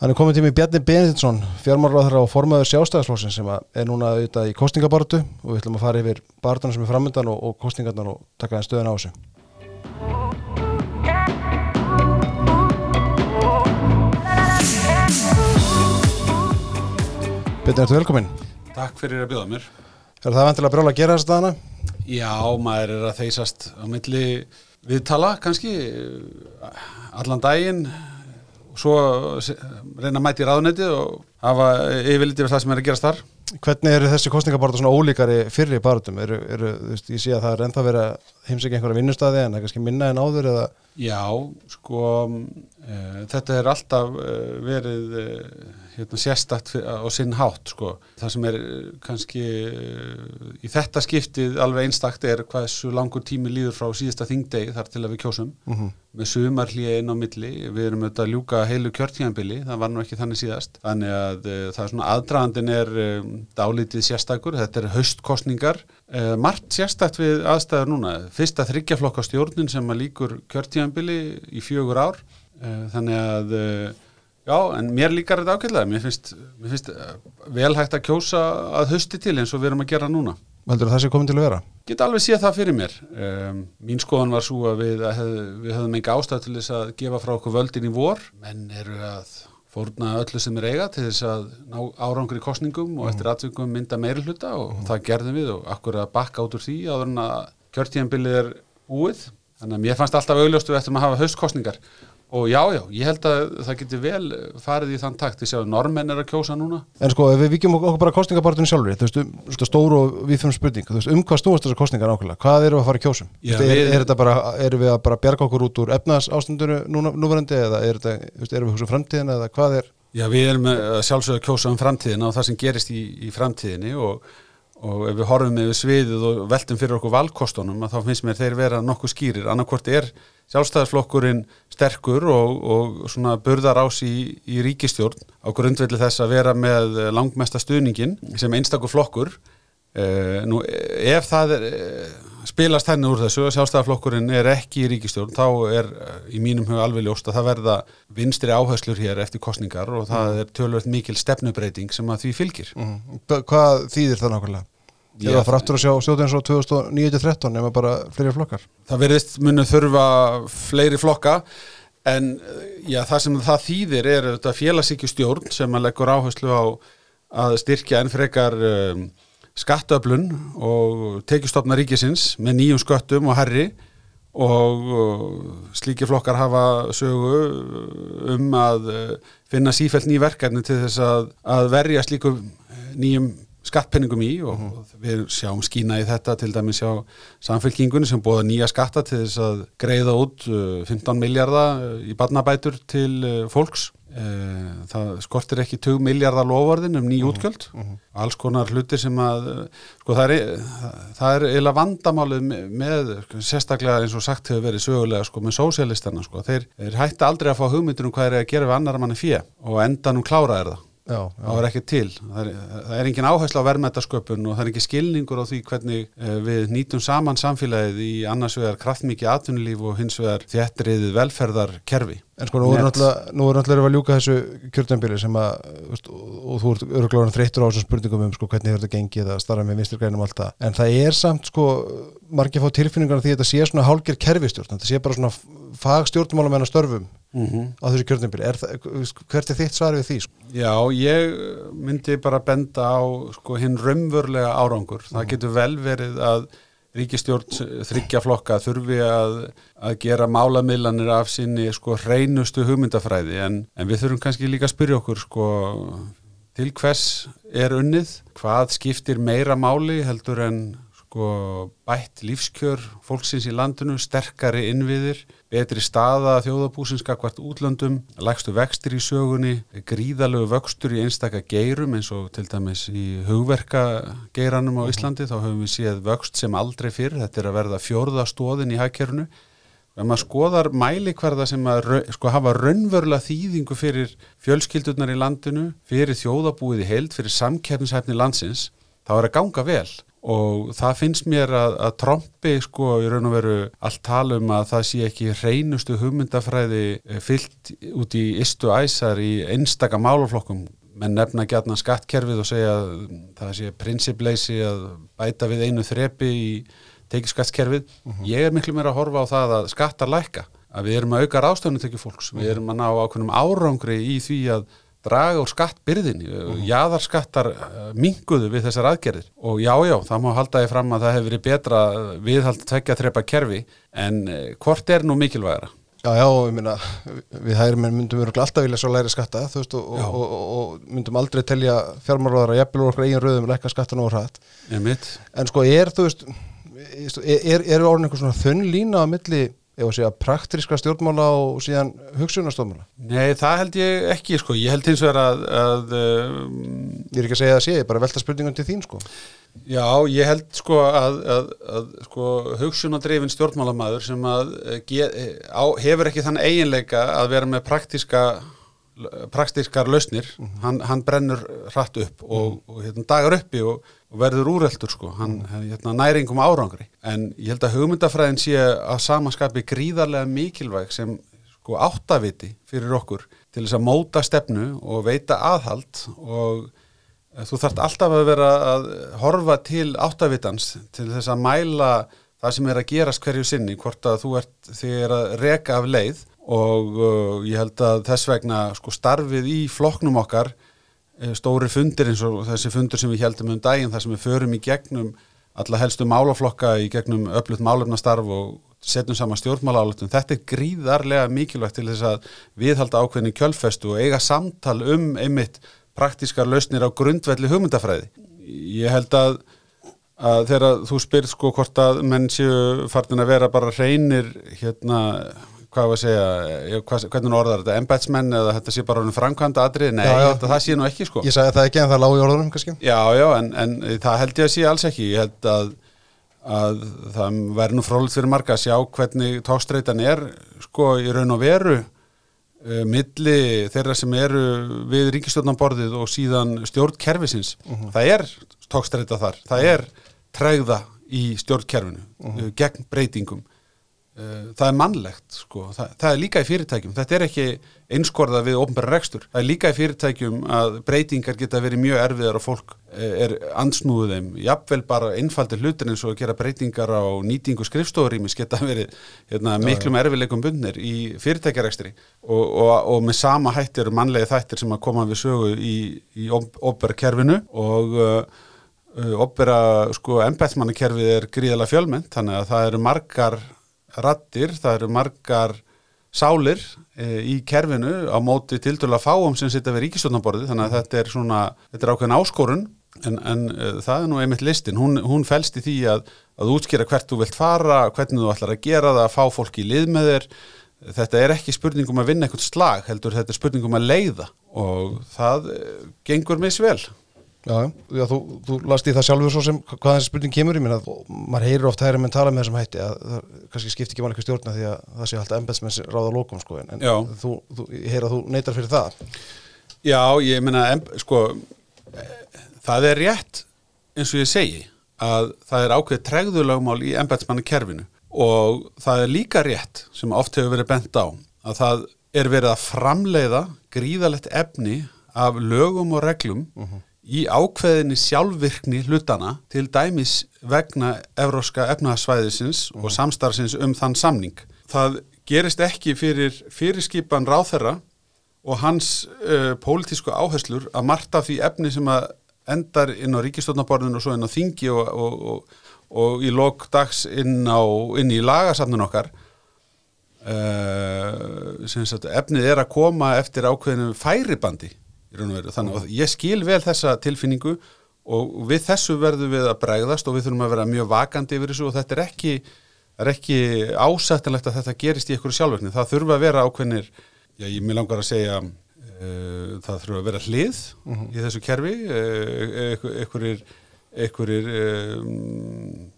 Hann er komin tími Bjarni Benedinsson, fjármálaráður á formaður sjálfstæðarslósin sem er núna auðvitað í kostningabartu og við ætlum að fara yfir barðana sem er framöndan og, og kostningarnar og taka einn stöðun á þessu. Bjarni, ertu velkominn. Takk fyrir að bjóða mér. Er það vantilega brjóla að gera þess að dana? Já, maður er að þeysast á milli viðtala kannski allan daginn svo reyna að mæti ráðnætið og hafa yfirlítið við það sem er að gerast þar Hvernig eru þessi kostningabarta svona ólíkari fyrir veist, ég sé að það er ennþá verið að heimsækja einhverja vinnustæði en það er kannski minna en áður eða? Já, sko e, þetta er alltaf e, verið e, hérna, sérstakt á sinn hátt sko. Það sem er kannski í þetta skiptið alveg einstakt er hvað þessu langur tími líður frá síðasta þingdegi þar til að við kjósum. Uh -huh. með sumarlíði inn á milli. Við erum auðvitað að ljúka heilu kjörtíðanbili það var nú ekki þannig síðast. Þannig að það er svona aðdragandin er dálítið sérstakur, þetta er haustkostningar uh, margt sérstakt við aðstæður núna, fyrsta þryggjaflokka stjórnin sem að líkur kjörtíðanbili í fjögur ár. Þannig að já, en mér líkar þetta ákveðlega mér finnst, mér finnst vel hægt að kjósa að hausti til eins og við erum að gera núna. Veldur það sé komin til að vera? Get alveg séð það fyrir mér. Um, mín skoðan var svo að við, að hef, við höfum enga ástæð til þess að gefa frá okkur völdin í vor. Menn eru að fórna öllu sem er eiga til þess að ná árangur í kostningum og eftir aðtöngum mynda meiri hluta og mm. það gerðum við og akkur að bakka út úr því áður en að kjörtíðanbilið er úið þannig að mér fannst alltaf augljóstu eftir að hafa haustkostningar og já, já, ég held að það getur vel farið í þann takt, ég sé að normenn er að kjósa núna. En sko, ef við vikjum okkur bara kostningabartunum sjálfur, þú veist, stóru og við fyrir spurning, þú veist, um hvað snúast þessar kostningar nákvæmlega, hvað eru að fara í kjósum? Já, veist, er, við... er þetta bara, eru við að bara bjarga okkur út úr efnaðs ástundinu núverandi eða er þetta, þú veist, eru við húsum framtíðin eða hvað er? Já, við erum sjálfsögðu að kjósa um framtíðina og það sem gerist í, í framtíðinni og og ef við horfum með sviðið og veltum fyrir okkur valkostunum að þá finnst mér þeir vera nokkuð skýrir annarkvort er sjálfstæðarflokkurinn sterkur og, og svona burðar ás í, í ríkistjórn á grundvelli þess að vera með langmesta stuðningin sem einstakur flokkur eh, nú ef það er, eh, spilast henni úr þessu sjálfstæðarflokkurinn er ekki í ríkistjórn þá er í mínum huga alveg ljóst að það verða vinstri áherslur hér eftir kostningar og það mm. er tölvöld mikil stefnubreiting sem að því fylgir mm. Hvað þýðir það nákvæmlega? Ég var frættur að sjá stjóðin eins og 2009-13 nema bara fleiri flokkar. Það verðist munið þurfa fleiri flokka en já, það sem það þýðir er þetta félagsíkjustjórn sem að leggur áherslu á að styrkja enn frekar um, skattöflun og tekjustofna ríkisins með nýjum sköttum og herri og uh, slíki flokkar hafa sögu um að finna sífælt ný verkefni til þess að, að verja slíku nýjum skattpenningum í og mm -hmm. við sjáum skína í þetta til dæmis sjá samfélkingunni sem bóða nýja skatta til þess að greiða út 15 uh, miljardar uh, í barnabætur til uh, fólks. Það skortir ekki 2 miljardar lovorðin um nýj útgjöld. Mm -hmm. alls konar hlutir sem að sko það er, það er eila vandamálið með, með sérstaklega eins og sagt hefur verið sögulega sko með sósialistana sko. Þeir, þeir hætti aldrei að fá hugmyndir um hvað er að gera við annar manni fjö og endan um klára er það Já, já. það var ekki til það er, það er engin áherslu á verðmættasköpun og það er ekki skilningur á því hvernig uh, við nýtum saman samfélagið í annars vegar kraftmikið atvinnulíf og hins vegar þéttriðið velferðarkerfi En sko nú er náttúrulega að ljúka þessu kjörtjambili sem að veist, og þú ert örugláðan þreyttur á þessum spurningum um sko hvernig þetta gengið að starra með vinsturgrænum og allt það en það er samt sko margir fá tilfinningar því að þetta sé svona hálgir kerfistjórn þetta sé bara svona fagstjórnmálum en að störfum mm -hmm. á þessu kjörtjambili hvert er þitt svar við því? Sko? Já, ég myndi bara benda á sko hinn raunvörlega árangur, það mhm. getur vel verið að ríkistjórn þryggjaflokka þurfi að, að gera málamiðlanir af sinni sko hreinustu hugmyndafræði. En, en við þurfum kannski líka að spyrja okkur sko til hvers er unnið, hvað skiptir meira máli heldur en sko bætt lífskjör fólksins í landinu, sterkari innviðir, betri staða þjóðabúsinska hvert útlöndum, lægstu vextir í sögunni, gríðalögu vöxtur í einstaka geirum eins og til dæmis í hugverkageiranum á Íslandi, þá höfum við séð vöxt sem aldrei fyrr, þetta er að verða fjórðastóðin í hækkerunu. Ef maður skoðar mælikvarða sem að sko, hafa raunverulega þýðingu fyrir fjölskyldurnar í landinu, fyrir þjóðabúið í heild, fyrir samkeppnishæfni landsins, þá er að ganga vel og það finnst mér að, að trombi sko í raun og veru allt tala um að það sé ekki hreinustu hugmyndafræði eh, fyllt út í istu æsar í einstaka málaflokkum. Menn nefna gætna skattkerfið og segja að það sé prinsipleysi að bæta við einu þrepi í tekið ég er miklu meira að horfa á það að skattar lækka að við erum að auka ráðstöfnu tekið fólks, við erum að ná ákveðnum árangri í því að draga úr skattbyrðin, uh -huh. jáðarskattar uh, minguðu við þessar aðgerðir og já, já, það má halda því fram að það hefur verið betra viðhald tvekja þrepa kerfi en uh, hvort er nú mikilvægara? Já, já, ég minna, við hægum myndum við alltaf vilja svo læri skatta, þú veist, og, og, og, og myndum aldrei telja fjármálaðara jafnvel úr okkur eigin röðum lækka skattan og hrætt. En sko, er, þú veist, er, er orðin einhver svona þunn lína á milli ef að segja praktiska stjórnmála og síðan hugsunastofmála? Nei, það held ég ekki sko, ég held hins vegar að, að um, Ég er ekki að segja það sé, ég er bara að velta spurningum til þín sko Já, ég held sko að, að, að sko, hugsunadrifin stjórnmálamæður sem að eh, ge, á, hefur ekki þann eiginleika að vera með praktiska praktiskar lausnir, mm -hmm. hann, hann brennur hratt upp og, mm og, hérna, dagar uppi og og verður úreldur sko, hann hérna, næringum árangri. En ég held að hugmyndafræðin sé að samaskapi gríðarlega mikilvæg sem sko áttaviti fyrir okkur til þess að móta stefnu og veita aðhald og eh, þú þarft alltaf að vera að horfa til áttavitans til þess að mæla það sem er að gerast hverju sinni, hvort að þú ert þér að reka af leið og uh, ég held að þess vegna sko starfið í floknum okkar Eh, stóri fundir eins og þessi fundur sem við heldum um daginn þar sem við förum í gegnum alla helstu málaflokka í gegnum öflut málefnastarf og setjum saman stjórnmálálutum. Þetta er gríðarlega mikilvægt til þess að viðhalda ákveðin kjölfestu og eiga samtal um einmitt praktískar lausnir á grundvelli hugmyndafræði. Ég held að, að þegar þú spyrð sko hvort að menn séu fartin að vera bara reynir hérna hvað var að segja, hvað, hvernig orðar þetta embætsmenn eða þetta sé bara framkvæmda aðrið, nei, já, já. það sé nú ekki sko Ég sagði það ekki en það lág í orðunum kannski Já, já, en, en það held ég að sé alls ekki ég held að, að það verður nú frólitt fyrir marga að sjá hvernig tókstreitan er sko í raun og veru uh, milli þeirra sem eru við ríkistjórnanborðið og síðan stjórnkerfisins uh mhm. -huh. það er tókstreita þar, það er træða í stjórnkerfinu uh -huh. Uh, gegn breytingum Eh, það er mannlegt sko, það, það er líka í fyrirtækjum, þetta er ekki einskorða við ofnbæra rekstur, það er líka í fyrirtækjum að breytingar geta verið mjög erfiðar og fólk eh, er ansnúðuð þeim, jafnvel bara einfaldir hlutin eins og að gera breytingar á nýtingu skrifstofurímis geta verið hérna, miklum erfiðleikum bundnir í fyrirtækjarekstri. Og, og, og með sama hættir mannlega þættir sem að koma við sögu í, í ofnbæra kerfinu. Og uh, ofnbæra sko embætsmannakerfið er gríðala fjölmenn, þannig að það eru margar rattir, það eru margar sálir e, í kerfinu á móti til dæla fáum sem sitja við ríkistjónaborði þannig að þetta er svona, þetta er ákveðin áskorun en, en e, það er nú einmitt listin, hún, hún fælst í því að, að útskýra hvert þú vilt fara, hvernig þú ætlar að gera það, að fá fólki í lið með þér. Þetta er ekki spurningum að vinna eitthvað slag heldur þetta er spurningum að leiða og það e, gengur misvel Já, já þú, þú last í það sjálfur svo sem hvað þessi spurning kemur í minna maður heyrir oft hægri menn tala með þessum hætti að það kannski skiptir ekki mann eitthvað stjórna því að það sé alltaf embetsmenn ráða lókum sko en já. þú, þú heyrir að þú neytar fyrir það Já, ég minna sko það er rétt eins og ég segi að það er ákveð tregðulagmál í embetsmannu kerfinu og það er líka rétt sem oft hefur verið bent á að það er verið að framleiða gríðalegt efni af lögum og reglum uh mhm. -huh í ákveðinni sjálfvirkni hlutana til dæmis vegna evróska efnahagsvæðisins mm. og samstarfsins um þann samning. Það gerist ekki fyrir fyrirskipan ráþerra og hans uh, pólitísku áherslur að marta því efni sem að endar inn á ríkistofnaborðinu og svo inn á þingi og, og, og, og í lok dags inn, á, inn í lagasafnun okkar uh, sagt, efnið er að koma eftir ákveðinu færibandi þannig að ég skil vel þessa tilfinningu og við þessu verðum við að bregðast og við þurfum að vera mjög vakandi yfir þessu og þetta er ekki, er ekki ásættilegt að þetta gerist í einhverju sjálfverkni það þurfa að vera ákveðnir já, ég mér langar að segja uh, það þurfa að vera hlið uh mhm. -huh. í þessu kerfi uh, einhverjir einhverjir um,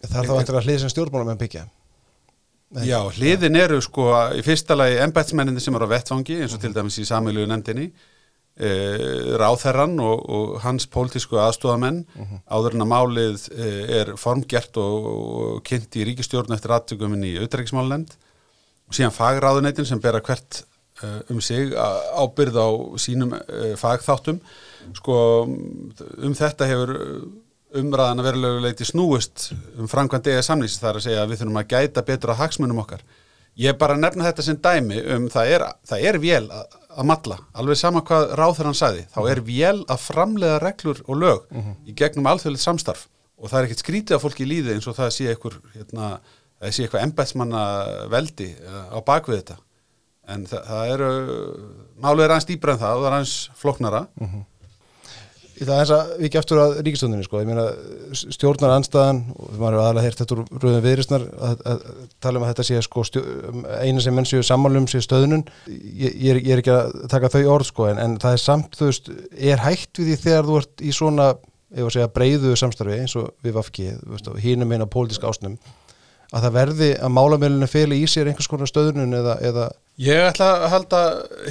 Það er þá eftir að hlið sem stjórnmálum en byggja Nei, Já, hliðin eru sko í fyrsta lagi embætsmenninni sem eru á vettfangi eins og -huh. til dæmis í sameilugu nefndinni e, ráþerran og, og hans pólitísku aðstofamenn áður en að málið e, er formgert og, og kynnt í ríkistjórn eftir aðtökuminn í auðrækismálnefnd og síðan fagráðuneytin sem bera hvert uh, um sig á- ábyrgð á sínum uh, fagþáttum. Sko um þetta hefur umræðan að verulegu leiti snúist um framkvæmt eða samlýs þar að segja að við þurfum að gæta betur á hagsmunum okkar. Ég bara nefna þetta sem dæmi um það er, það er vél að, að matla alveg sama hvað ráður hann sagði þá er vél að framlega reglur og lög í gegnum alþjóðlegt samstarf. Og það er ekkert skrítið að fólki líði eins og það sé eitthvað hérna, það sé eitthvað embætsmanna veldi eh, á bakvið þetta. En það, það eru málið er aðeins dýbra en það og það er aðeins flóknara Í það eins að ekki aftur að ríkistöndinni sko, ég meina stjórnar anstæðan og maður hefur aðalega heyrt þetta úr rauðum viðrisnar að, að, tala um að þetta sé sko eina sem menn séu sammálum sé stöðnun. Ég, ég, er, ég er ekki að taka þau orð sko en, en það er samt, þú veist, er hægt við því þegar þú ert í svona ef að segja breyðu samstarfi eins og við vafki hínum eina pólitíska ásnum að það verði að málamilinu feli í sér einhvers konar stöðnun eða, eða Ég ætla að halda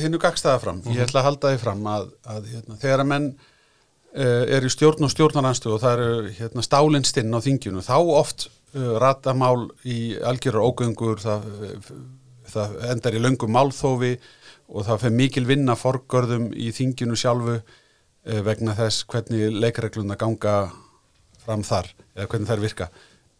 hinnu gagstaða fram. Ég ætla að halda því fram að, að hérna, þegar að menn uh, eru í stjórn og stjórnaranstöðu og það eru hérna, stálinstinn á þingjunu þá oft uh, rata mál í algjörur ógöngur það, það endar í löngum málþófi og það fer mikil vinna forgörðum í þingjunu sjálfu uh, vegna þess hvernig leikregluna ganga fram þar eða hvernig þær virka.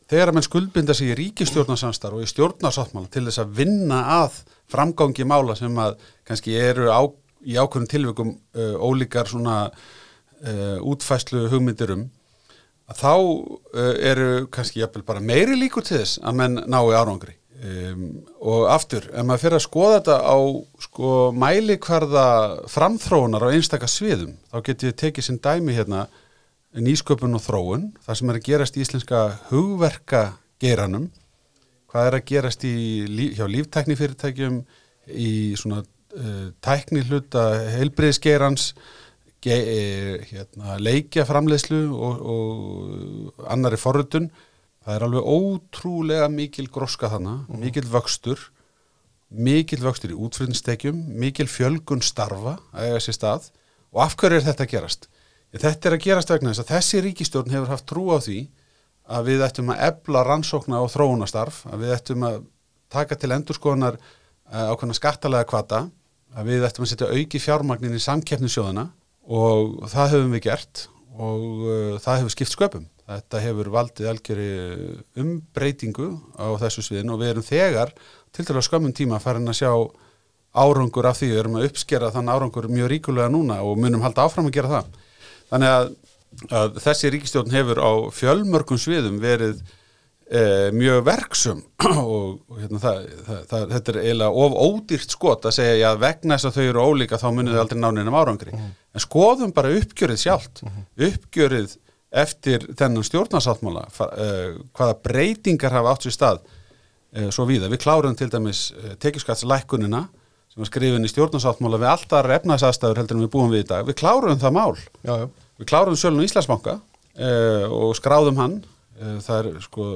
Þegar að menn skuldbinda sig í ríkistjórnarsamstar og í stjórnarsáttmála til þess að vinna að framgangi mála sem að kannski eru á, í ákveðnum tilvikum uh, ólíkar svona uh, útfæslu hugmyndirum að þá uh, eru kannski jafnvel bara meiri líkur til þess að menn nái árangri. Um, og aftur, ef maður fyrir að skoða þetta á sko mælikvarða framþróunar á einstaka sviðum þá get ég tekið sinn dæmi hérna nýsköpun og þróun, það sem er að gerast í íslenska hugverka geranum, hvað er að gerast í, hjá líftæknifyrirtækjum, í svona uh, tækni hluta heilbriðsgerans, ge, hérna, leikja framleiðslu og, og annari forrutun, það er alveg ótrúlega mikil gróska þannig, mikil vöxtur, mikil vöxtur í útflutningstekjum, mikil fjölgun starfa að sér stað. Og af hverju er þetta að gerast? Þetta er að gerast vegna þess að þessi ríkistjórn hefur haft trú á því að við ættum að ebla rannsókna og þróunastarf, að við ættum að taka til endurskoðunar uh, ákveðna skattalega kvata, að við ættum að setja auki fjármagnin í samkeppnisjóðana og það höfum við gert og uh, það hefur skipt sköpum. Þetta hefur valdið algjörri umbreytingu á þessu sviðin og við erum þegar til dæla skömmun tíma farin að sjá árangur af því, við erum að uppskera þann árangur mjög ríkulega núna og munum halda áfram að gera það. Þannig að, að þessi ríkistjórn hefur á fjölmörgum sviðum verið e, mjög verksum og, og hérna, það, það, það, þetta er eiginlega of ódýrt skot að segja já, vegna þess að þau eru ólíka þá munið þau aldrei náni ennum árangri. En skoðum bara uppgjörið sjálft, uppgjörið eftir þennan stjórnarsáttmála, eh, hvaða breytingar hafa átt sér stað eh, svo víða. Við klárum til dæmis eh, tekjuskattslækkunina sem var skrifin í stjórnarsáttmála við alltaf efnaðsastæður heldur en við búum við í dag. Við klárum það mál. já, já, Við klárum sölun Íslandsbanka uh, og skráðum hann. Uh, það er sko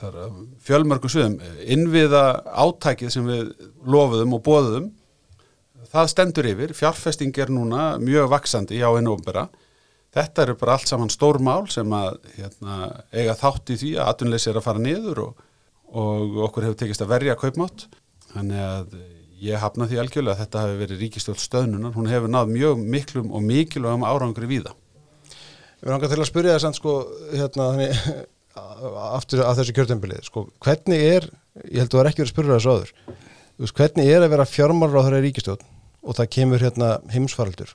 það er fjölmörgum sviðum. Innviða átækið sem við lofuðum og bóðum, það stendur yfir. Fjárfesting er núna mjög vaksandi hjá hennu ofnbera. Þetta eru bara allt saman stór mál sem að hérna, eiga þátt í því að atvinnleysi er að fara niður og, og okkur hefur tekist að verja kaupmátt. Þannig að ég hafna því algjörlega að þetta hefur verið ríkistjóð stöðnunar. Hún hefur náð mjög miklum og mikilvægum árangri víða. Við langar til að spyrja það samt sko hérna þannig aftur að þessu kjörtembili sko hvernig er, ég held að þú er ekki verið að spyrja þessu áður veist, hvernig er að vera fjármálur á þeirra ríkistjórn og það kemur hérna heimsfaraldur.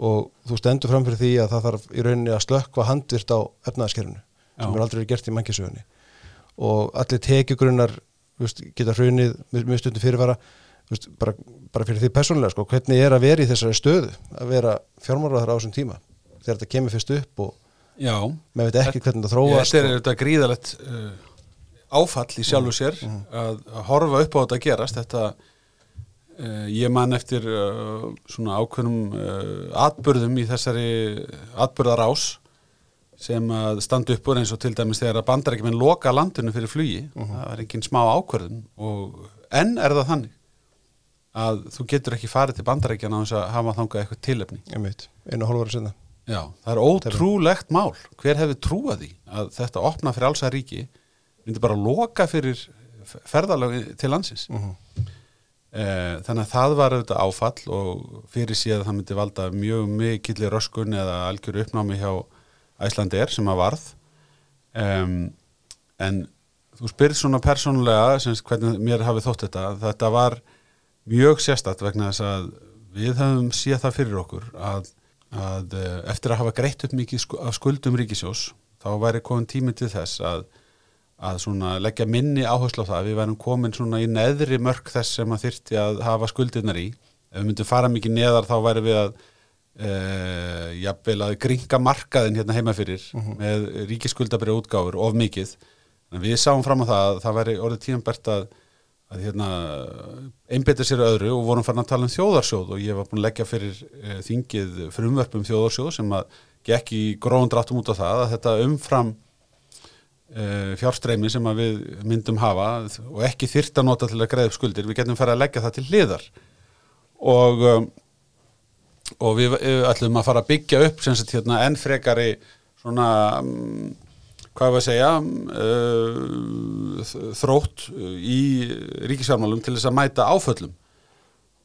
Og þú stendur fram fyrir því að það þarf í rauninni að slökkva handvirt á efnaðaskerfinu sem er aldrei gert í mannkisögunni og allir tekjugrunnar geta hrunið með, með stundum fyrirvara veist, bara, bara fyrir því persónulega sko, hvernig er að vera í þessari stöðu að vera fjármálur á þessum tíma þegar þetta kemur fyrst upp og Já, maður veit ekki hvernig það þróast þetta er þetta gríðalegt uh, áfall í sjálfu sér að, að horfa upp á þetta gerast. Þetta ég man eftir uh, svona ákveðnum uh, atburðum í þessari atburðarás sem að standa upp úr eins og til dæmis þegar að bandarækjumenn loka landinu fyrir flugi. Það er engin smá ákvörðun og enn er það þannig að þú getur ekki farið til bandarækjana á þess að hafa þangað eitthvað tilefni. Einmitt, einu og hálf ára sinna Já, það er ótrúlegt mál. Hver hefði trúað því að þetta opna fyrir alls að ríki myndi bara loka fyrir ferðalög til landsins? Mm -hmm. Eh, þannig að það var auðvitað áfall og fyrir síðan það myndi valda mjög mikilli röskun eða algjör uppnámi hjá Æslandir sem að varð. Um, en þú spyrir svona persónulega hvernig mér hafi þótt þetta þetta var mjög sérstatt vegna þess að við höfum síðan það fyrir okkur að, að eh, eftir að hafa greitt upp mikið af skuldum ríkisjós þá væri komin tími til þess að að svona leggja minni áherslu á það við værum komin svona í neðri mörg þess sem að þyrti að hafa skuldirnar í ef við myndum fara mikið neðar þá væri við að e, jafnvel að gringa markaðin hérna heima fyrir uh -huh. með ríkiskuldabrið útgáfur of mikið en við sáum fram á það að það væri orðið tímanbært að, að hérna, einbeta sér öðru og vorum farin að tala um þjóðarsjóð og ég var búin að leggja fyrir e, þingið frumverfum þjóðarsjóð sem að gekk í gróðundráttum út á það að þetta umfram uh, fjárstreimi sem við myndum hafa og ekki þyrta nota til að greiða upp skuldir, við getum fara að leggja það til hliðar. Og um, og við ætlum að fara að byggja upp sagt, hérna, enn frekari svona um, hvað var að segja uh, þrótt í ríkisfjármálum til þess að mæta áföllum.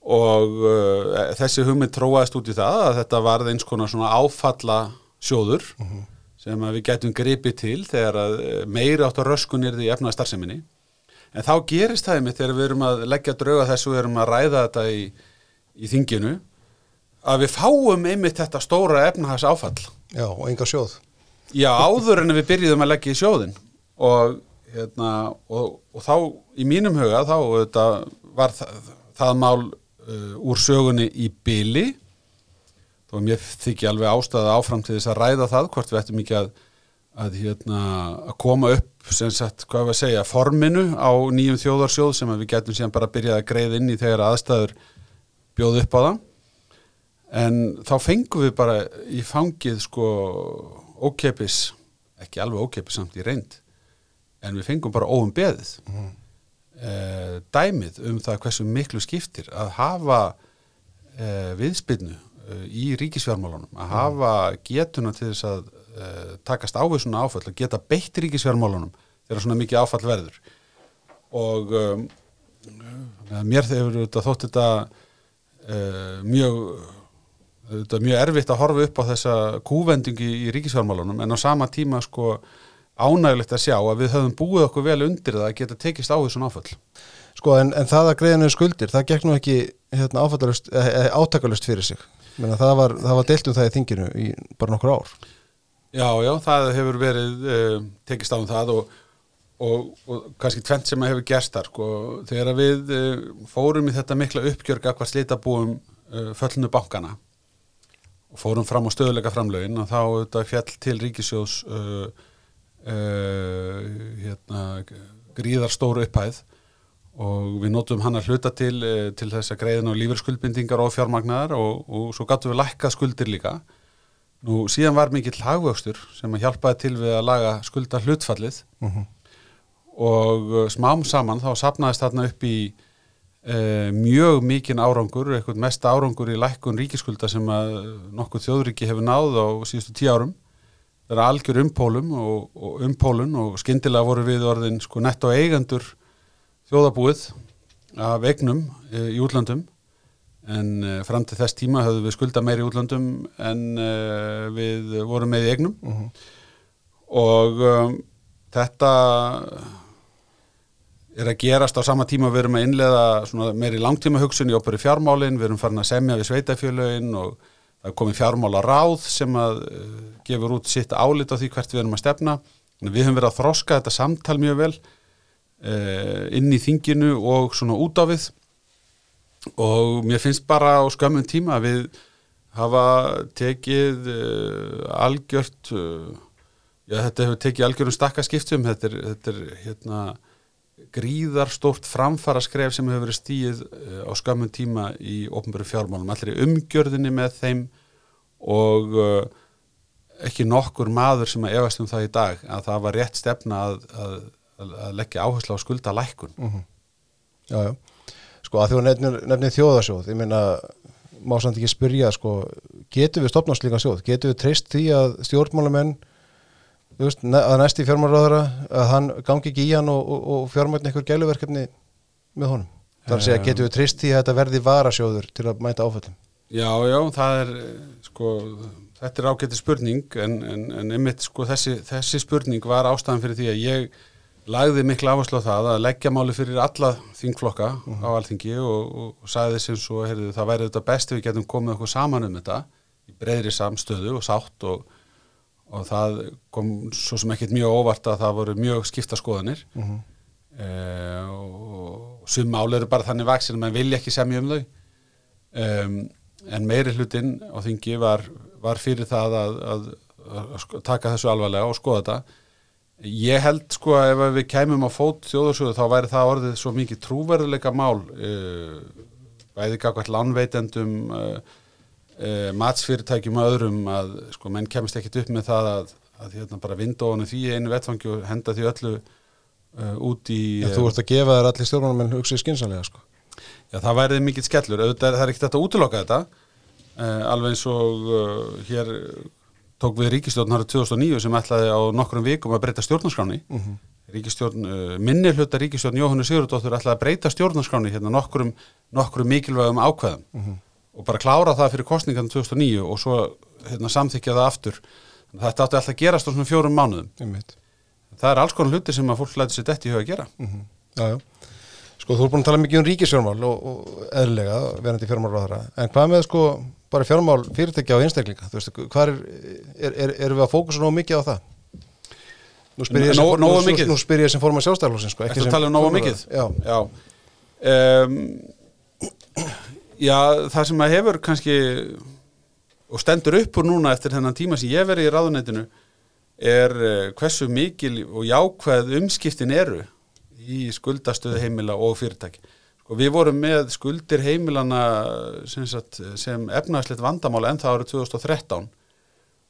Og uh, þessi hugmynd tróaðist út í það að þetta varði eins konar svona áfalla sjóður uh -huh sem við getum gripið til þegar eh, meiri átt að röskun er því efnaða starfseminni. En þá gerist það einmitt þegar við erum að leggja drauga þessu og erum að ræða þetta í, í þinginu að við fáum einmitt þetta stóra efnahags áfall. Já, og enga sjóð. Já, áður en við byrjuðum að leggja í sjóðin og, hérna, og, og þá í mínum huga þá þetta, var það, það mál uh, úr sögunni í byli og mér þykja alveg ástæða áfram til þess að ræða það hvort við ættum ekki að, að, hérna, að koma upp sem sagt, hvað við að segja, forminu á nýjum þjóðarsjóð sem við getum síðan bara að byrja að greið inn í þegar aðstæður bjóð upp á það en þá fengum við bara í fangið sko ókeipis, ekki alveg ókeipis samt í reynd, en við fengum bara óum beðið mm. e, dæmið um það hversu miklu skiptir að hafa e, viðspilnu í ríkisfjármálunum að hafa getuna til þess að uh, takast á við svona áfall að geta beitt ríkisfjármálunum þegar svona mikið áfall verður. Og um, mér hefur þótt þetta uh, mjög þetta mjög erfitt að horfa upp á þessa kúvendingi í ríkisfjármálunum en á sama tíma sko ánægilegt að sjá að við höfum búið okkur vel undir það að geta tekist á við svona áfall Sko en, en það að greiðinu skuldir, það gekk nú ekki hérna, eh, eh, átakalust fyrir sig Menna, það var, var deilt um það í þinginu í bara nokkur ár. Já, já, það hefur verið uh, tekist á um það og, og, og kannski tvent sem hefur gerst þar sko, þegar við uh, fórum í þetta mikla uppgjörg að hvað slita búum uh, föllnu bankana og fórum fram á stöðuleika framlögin og þá þetta fjall til ríkisjós hérna, gríðar stóru upphæð og við notum hann að hluta til eh, til þess að greiðin á lífeyrskuldbindingar og fjármagnar og, og svo gætu við lækka skuldir líka nú síðan var mikill hagvöxtur sem að hjálpaði til við að laga skulda hlutfallið uh mhm. -huh. og eh, smám saman þá sapnaðist þarna upp í e, mjög mikinn árangur, eitthvað mest árangur í lækkun ríkiskulda sem að nokkuð þjóðriki hefur náð á síðustu tíu árum það er algjör umpólum og, og umpólun og skindilega voru við orðin sko netto eigandur þjóðabúið af egnum eh, í útlandum en eh, fram til þess tíma höfðum við skulda meiri í útlandum en uh, við vorum með í egnum uh mhm. -huh. og um, þetta er að gerast á sama tíma við erum að innlega meiri langtíma hugsun í operi fjármálin, við erum farin að semja við sveitafjölögin og það er komið fjármála ráð sem að gefur út sitt álit á því hvert við erum að stefna við höfum verið að þroska þetta samtal mjög vel inn í þinginu og svona út á við. Og mér finnst bara á skömmun tíma að við hafa tekið uh, algjört uh, já þetta hefur tekið algjörun stakkaskiptum. Þetta er, þetta er hérna gríðarstórt framfara skref sem hefur verið stíð á skömmun tíma í ofnböru fjármálum, allir umgjörðinni með þeim og ekki nokkur maður sem að efast um það í dag að það var rétt stefna að, að að leggja áherslu á skulda lækun uh -huh. Já, já. Sko að því að nefnir, nefnir þjóðasjóð ég meina, má samt ekki spyrja sko, getur við stopnað slíka sjóð getur við treyst því að stjórnmálamenn veist, að næsti fjármálaráðara að hann gangi ekki í hann og, og, og fjármagn einhver gæluverkefni með honum þar að segja, Eh. getur við treyst því að þetta verði varasjóður til að mæta áföllum Já, já, það er sko, þetta er ágæti spurning en, en, en einmitt sko þessi, þessi spurning var ástæðan fyrir því að ég lagði miklu áherslu á það að leggja máli fyrir alla þingflokka á alþingi og, og, og sagði sem svo, heyrðu, það væri þetta best ef við getum komið okkur saman um þetta í breyðri samstöðu og sátt og, og það kom svo sem ekkert mjög óvart að það voru mjög skipta skoðanir. Mm -hmm. uh, og sum mál eru bara þannig vaksin að mann vilja ekki semja um þau. Um, en meiri hlutin á þingi var, var fyrir það að, að, að sko- taka þessu alvarlega og skoða þetta ég held sko að ef við kæmum á fót þjóðarsöðu þá væri það orðið svo mikið trúverðuleika mál uh, bæði gagvært lánveitendum uh, uh, matsfyrirtækjum og öðrum að sko menn kemist ekkit upp með það að, að hérna bara í því einu vettfangi og henda því öllu út í en þú ert að gefa þér allir stjórnmálamenn hugsið skynsanlega sko. Já, það væriði mikill skellur, auðvitað er það er ekkert að útiloka þetta, alveg eins og hér tók við ríkistjórn árið 2009 sem ætlaði á nokkrum vikum að breyta stjórnarskráni. mm -hmm. Ríkistjórn, uh, minni hluta ríkistjórn Jóhannu Sigurðardóttur ætlaði að breyta stjórnarskráni hérna nokkrum, nokkrum mikilvægum ákveðum og bara klára það fyrir kostningan 2009 og svo hérna, samþykja það aftur. Þetta átti alltaf að gerast á svona fjórum mánuðum. einmitt Það er alls konar hluti sem að fólk læti sér detti í huga að gera. mm Já, já. Sko, þú er búin að tala mikið um ríkisfjármál og, og eðlilega, sko, bara fjármál fyrirtækja og einstaklinga, þú veist, hvað er, er, er erum við að fókusa nógu mikið á það? Nú spyr ég sem, Nógu- nógu nú, nú spyr ég sem fórum að sjálfstæðalósin, sko, Ertu að tala um nógu mikið? Já, Já um, Já, það sem að hefur kannski og stendur upp úr núna eftir þennan tíma sem ég verið í ráðuneytinu er eh, hversu mikil og jákvæð umskiptin eru í skuldastöðu heimila og fyrirtæki. Sko, við vorum með skuldir heimilana sem, sem efnagslegt vandamál ennþá árið 2013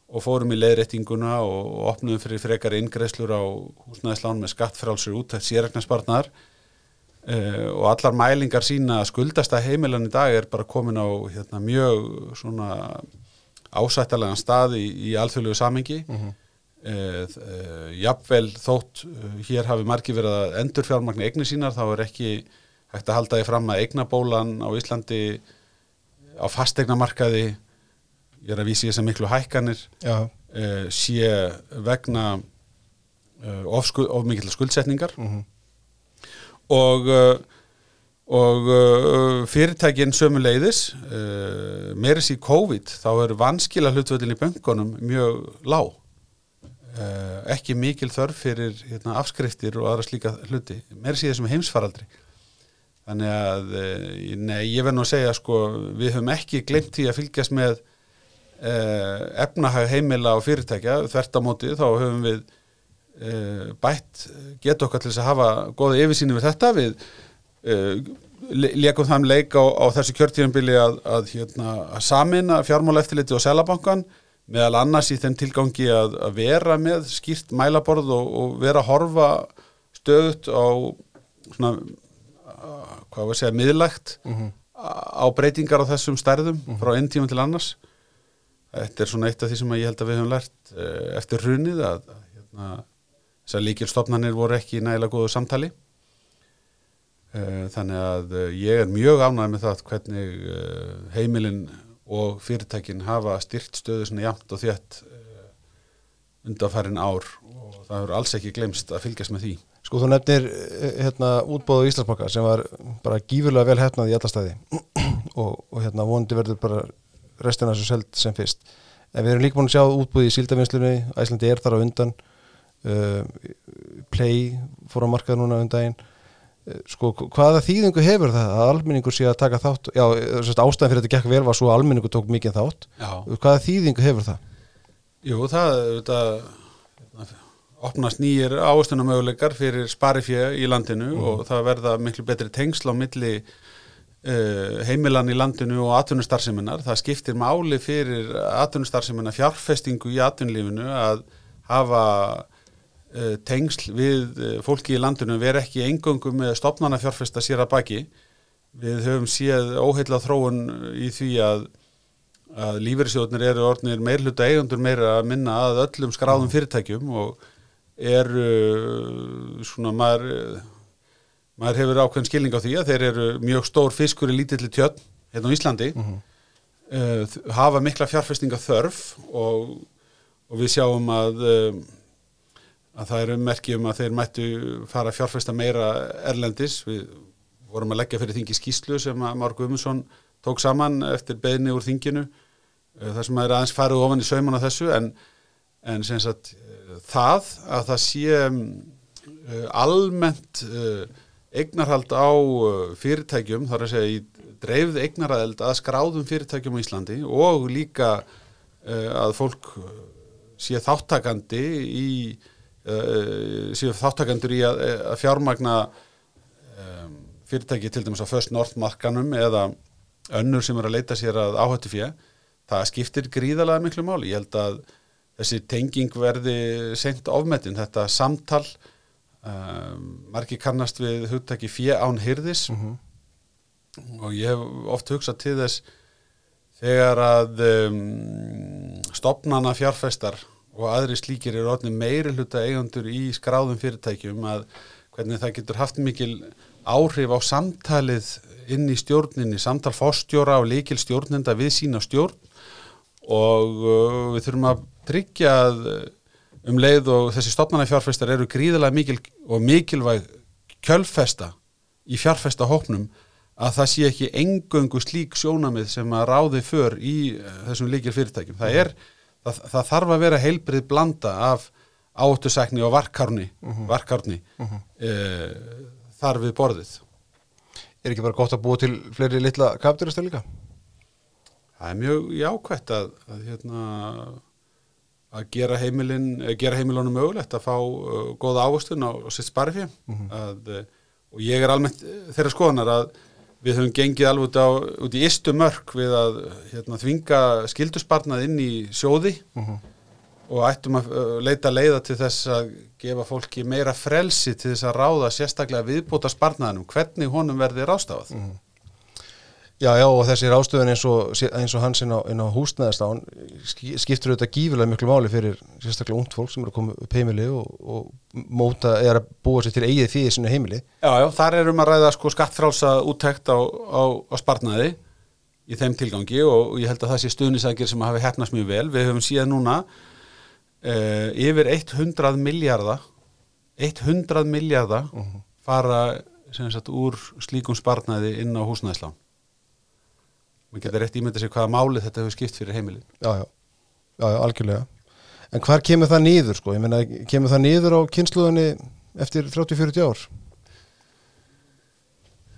og fórum í leiðréttinguna og, og opnuðum fyrir frekar inngreislur á húsnæðislán með skattfrálsur út eftir sérregnarspartnar uh, og allar mælingar sína að skuldasta heimilan í dag er bara komin á hérna, mjög svona ásættalega stað í, í alþjóðlegu samengi mm -hmm. uh, jafnvel þótt uh, hér hafi margir verið að endur fjármagna eignir sínar þá er ekki hægt að halda því fram að eignabólan á Íslandi á fastegnamarkaði ég er að vísi þess að miklu hækkanir uh, sé vegna uh, of, skul, of mikill skuldsetningar. Mm og, uh, og uh, fyrirtækin sömu leiðis meirins í COVID þá eru vanskila hlutvöldin í böngunum mjög lág. Ekki mikil þörf fyrir hérna, afskriftir og aðra slíka hluti meirins í þessum heimsfaraldri þannig að uh, nei, ég verð nú að segja sko, við höfum ekki glemt því að fylgjast með uh, efnahag heimila og fyrirtækja. Þvert á móti þá höfum við uh, bætt get okkar til þess að hafa góða yfirsýni við þetta. Við uh, leikum þann leik á, á þessu kjörtíðanbili að, að, hérna, að samina fjármála eftirliti og selabankan meðal annars í þeim tilgangi að, að vera með skýrt mælaborð og, og vera að horfa stöðut á svona hvað var að segja, miðlægt Mhm. á breytingar á þessum stærðum frá einn tíma til annars. Þetta er svona eitt af því sem ég held að við höfum lært uh, eftir hrunið að, hérna, þessar líkilstofnanir voru ekki í nægilega góðu samtali. Uh, þannig að uh, ég er mjög ánægð með það hvernig heimilin og fyrirtækin hafa styrkt stöðu svona jafnt og þétt undanfærin ár og það hefur alls ekki glemst að fylgjast með því Sko þú nefnir eh, hérna útbóðu Íslandsbanka sem var bara gífurlega vel hefnað í alla staði og, og hérna vonandi verður bara restina þessu seld sem fyrst. En við erum líka búin að sjá útbúið í síldavinnslunni, Æslandi er þar á undan, uh, Play fór á markað núna um daginn. Uh, sko hvaða þýðingu hefur það að almenningur sé að taka þátt, já ástæðan fyrir þetta gekk vel var svo að almenningur tók mikið þátt. Já. Hvaða þýðingu hefur það? Jú, það þetta, opnast nýjir ávöstunamöguleikar fyrir sparifjö í landinu og það verða miklu betri tengsl á milli uh, heimilan í landinu og atvinnustarfseminar. Það skiptir máli fyrir atvinnustarfsemina fjárfestingu í atvinnulífinu að hafa uh, tengsl við uh, fólki í landinu vera ekki engöngu með stopnana fjárfesta sér að baki. við höfum séð óheilla þróun í því að að lífeyrissjóðnir eru orðnir meirhluta eigundur meira að minna að öllum skráðum fyrirtækjum og eru svona maður maður hefur ákveðin skilning á því að þeir eru mjög stór fiskur í lítilli tjörn hérna á Íslandi. Uh, hafa mikla fjárfestinga þörf og, og við sjáum að um, að það eru merkjum að þeir mættu fara að fjárfesta meira erlendis. Við vorum að leggja fyrir þingi skýslu sem að Már Guðmundsson tók saman eftir beðni úr þinginu. Þar sem að er aðeins farið ofan í sauman á þessu en, en sem sagt það að það sé uh, almennt uh, eignarhald á uh, fyrirtækjum þar að segja í dreifð eignarhald að skráðum fyrirtækjum á Íslandi og líka að fólk sé þáttakandi í sé þáttakandur í að, að fjármagna fyrirtæki til dæmis á First North markanum eða önnur sem er að leita sér að áhættu fyrir það skiptir gríðalega miklu máli. Ég held að þessi tenging verði seint ofmetin, þetta samtal um, margi kannast við hugtaki fjö án hyrðis mm -hmm. og ég hef oft hugsað til þess þegar að um, stopnana fjárfestar og aðri slíkir eru orðin meiri hluta eigandur í skráðum fyrirtækjum að hvernig það getur haft mikil áhrif á samtalið inn í stjórninni, samtal fórstjóra og líkil stjórnenda við sína stjórn. Og uh, við þurfum að tryggja að uh, um leið og þessi stopnarnar fjárfestar eru gríðilega mikil og mikilvæg kjölfesta í fjárfesta hópnum að það sé ekki engöngu slík sjónamið sem að ráði för í uh, þessum líkil fyrirtækjum. Það, er, það, það þarf að vera heilbrið blanda af áttusækni og varkarni, uh -huh. varkarni uh -huh. e, þar við borðið. Er ekki bara gott að búa til fleiri litla kapituristar líka? það er mjög jákvæmt að, að, hérna, að gera, heimilin, gera heimilunum mögulegt að fá uh, góða ávastun á, á sitt sparfi mm -hmm. uh, og ég er almennt þeirra skoðanar að við höfum gengið alveg út, á, út í istu mörg við að hérna, þvinga skildusbarnað inn í sjóði mm -hmm. og ættum að leita leiða til þess að gefa fólki meira frelsi til þess að ráða sérstaklega viðbúta sparnaðinum hvernig honum verði rástafað mm -hmm. Já, já og þessi rástöðun eins og, eins og hans inn á, á húsnæðastán skiptur auðvitað gífilega miklu máli fyrir sérstaklega ungt fólk sem eru að koma upp heimili og, og móta eða að búa sér til eigið því sinu heimili. Já, já, þar erum að ræða sko skattfrálsa úttækt á, á, á spartnaði í þeim tilgangi og ég held að það sé stuðnisækir sem hafi hefnast mjög vel. Við höfum síðan núna eh, yfir 100 miljardar 100 miljardar uh -huh. fara sagt, úr slíkum spartnaði inn á húsnæðislán maður getur rétt ímynda sig hvaða máli þetta hefur skipt fyrir heimilin. Já, já, já, já, algjörlega. En hvar kemur það nýður sko, ég meina kemur það nýður á kynsluðinni eftir 30-40 ár?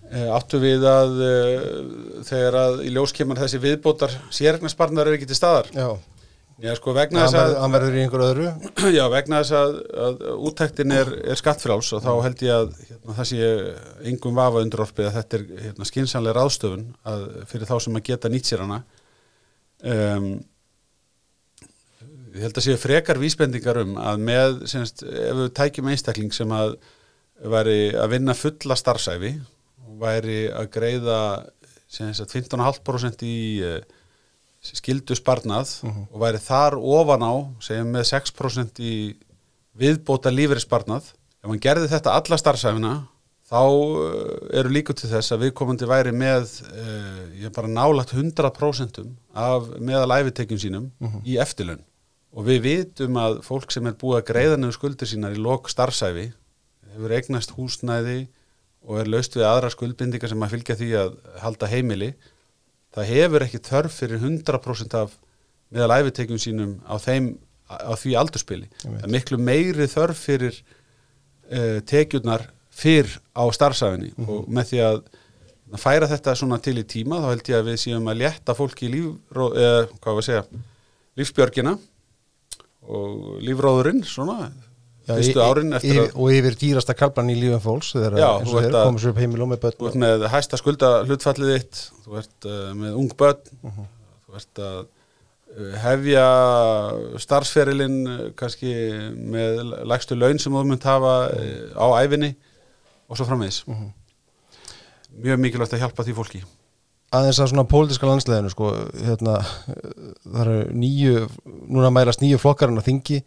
Eh, Áttu við að uh, þegar að í ljós kemur þessi viðbótar sérregnarsparnar eru ekki til staðar? Já Já, sko vegna þess að... Hann verður í einhverju öðru? Já, vegna þess að, að úttektin er, er skattfráls og þá held ég að hérna, það sé yngum vafa undrorfið að þetta er hérna, skinsanlega ráðstöfun að, fyrir þá sem að geta nýtt sér hana. Um, ég held að séu frekar vísbendingar um að með, semst, ef við tækjum einstakling sem að væri að vinna fulla starfsæfi og væri að greiða semst, 15,5% í skildu sparnað uh mhm. -huh. og væri þar ofan á, segjum með 6% í viðbóta lífri sparnað ef hann gerði þetta alla starfsæfina þá eh, eru líka til þess að viðkomandi væri með uh, ég bara nálagt 100% af meðal æfitekjum sínum uh mhm. -huh. í eftirlun og við vitum að fólk sem er búið að greiða nefnir skuldir sínar í lok starfsæfi hefur eignast húsnæði og er laust við aðra skuldbindingar sem að fylgja því að halda heimili það hefur ekki þörf fyrir 100% af meðal æfitekjum sínum á, þeim, á því aldurspili það er miklu meiri þörf fyrir uh, tekjurnar fyrr á starfsæfinni mm -hmm. og með því að færa þetta svona til í tíma þá held ég að við séum að létta fólki í líf, eh, hvað var að segja lífsbjörgina og lífróðurinn svona fyrstu árin eftir að og yfir dýrasta kalban í lífum fólks þegar komur sér upp heimilum með börn þú ert með hæsta skulda hlutfallið þitt þú ert uh, með ung börn uh mhm. -huh. þú ert að uh, hefja starfsferilinn uh, kannski með lægstu laun sem þú myndi hafa. Uh, á æfinni og svo framvegs -huh. mjög mikilvægt að hjálpa því fólki aðeins að svona pólitíska landsleginu sko, hérna, það eru nýju núna mælast nýju flokkarinn að þingi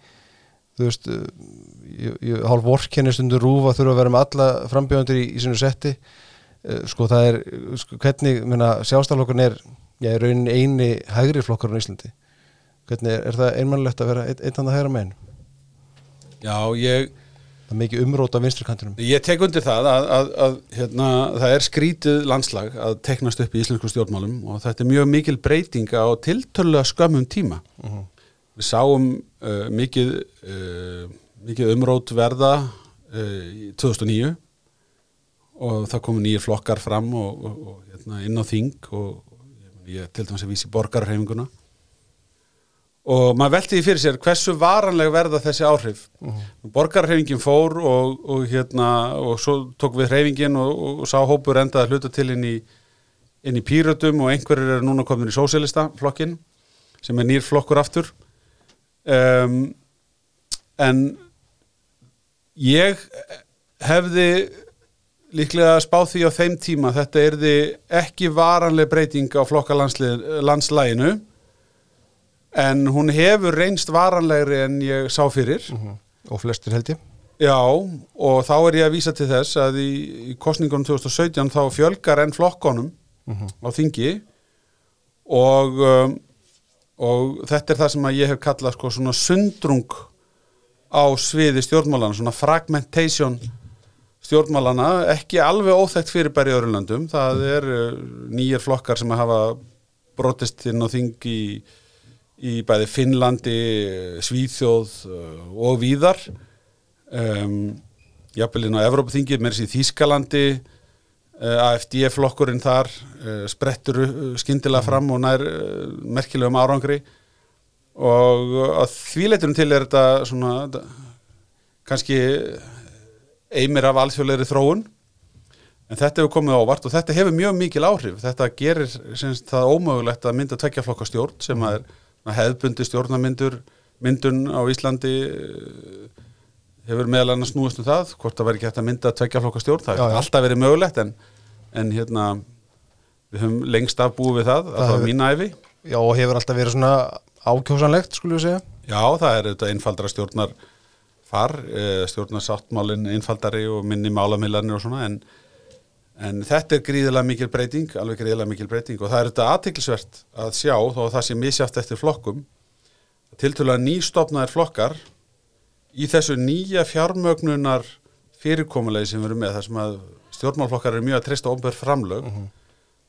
þú veist ég, ég, hálf vorkenni stundur rúfa þurfa að vera með alla frambjöðundir í, í sinu setti Eh, sko það er sko, hvernig, minna, sjálfstaflokkurinn er já, í rauninni eini hægri flokkarinn í Íslandi hvernig er, er það einmannlegt að vera einn ein að hægra megin Já, ég það er mikið umrót á vinstri kantinum Ég tek undir það að, að, að hérna, það er skrítið landslag að teknast upp í íslensku stjórnmálum og þetta er mjög mikil breyting á tiltölulega skömmum tíma. Mhm. Við sáum uh, mikið, uh, mikið umrót verða uh, í 2009 og það komu nýjir flokkar fram og, og, og hérna, inn á þing og, og ég til dæmis að vísi borgarheiminguna og maður velti því fyrir sér hversu varanleg verða þessi áhrif? Borgarheimingin fór og, og hérna og svo tók við heimingin og, og sá hópur endaði að hluta til inn í inn í pýrötum og einhverjir eru núna komin í sósélista flokkin sem er nýr flokkur aftur um, en ég hefði líklega spáð því á þeim tíma. Þetta erði ekki varanleg breyting á flokkalandslæginu en hún hefur reynst varanlegri en ég sá fyrir. Og flestir held ég. Já, og þá er ég að vísa til þess að í, í kostningunum 2017 þá fjölgar enn flokkonum á þingi og, um, og þetta er það sem ég hef kallað sko svona sundrung á sviði stjórnmálana, svona fragmentation stjórnmálana, ekki alveg óþægt fyrirbæri í öðrunlandum, það er uh, nýjir flokkar sem hafa brotist inn á þing í, í bæði Finnlandi, Svíþjóð uh, og víðar. Um, jafnvelin á Evrópaþingið, mér sé Þískalandi AFD-flokkurinn þar uh, sprettur uh, skyndilega fram og nær merkilegum árangri. Og að þvíleiturum til er þetta svona kannski eimir af alþjóðlegri þróun. En þetta hefur komið ávart og þetta hefur mjög mikil áhrif. Þetta gerir semst, það ómögulegt að mynda tveggjaflokka stjórn sem að hefðbundi stjórnamyndur myndun á Íslandi eh, hefur meðal annars snúist um það hvort það væri hægt að mynda tveggjaflokka stjórn það hefur alltaf verið mögulegt en, en hérna við höfum lengst af búið við það, Það að það var mín æfi já og hefur alltaf verið svona ákjósanlegt skulum við segja. Já, það er þetta einfaldara stjórnar far, stjórnar sáttmálin einfaldari og minni málamillanir og svona en, en þetta er gríðilega mikil breyting, alveg gríðilega mikil breyting. Og það er þetta aðtiklisvert að sjá þó að það sé misjátt eftir flokkum tiltölulega nýstofnaðir flokkar í þessu nýja fjármögnunar fyrirkomulegi sem við erum með þar sem að stjórnmálflokkar eru mjög að treysta ofnbjörn framlög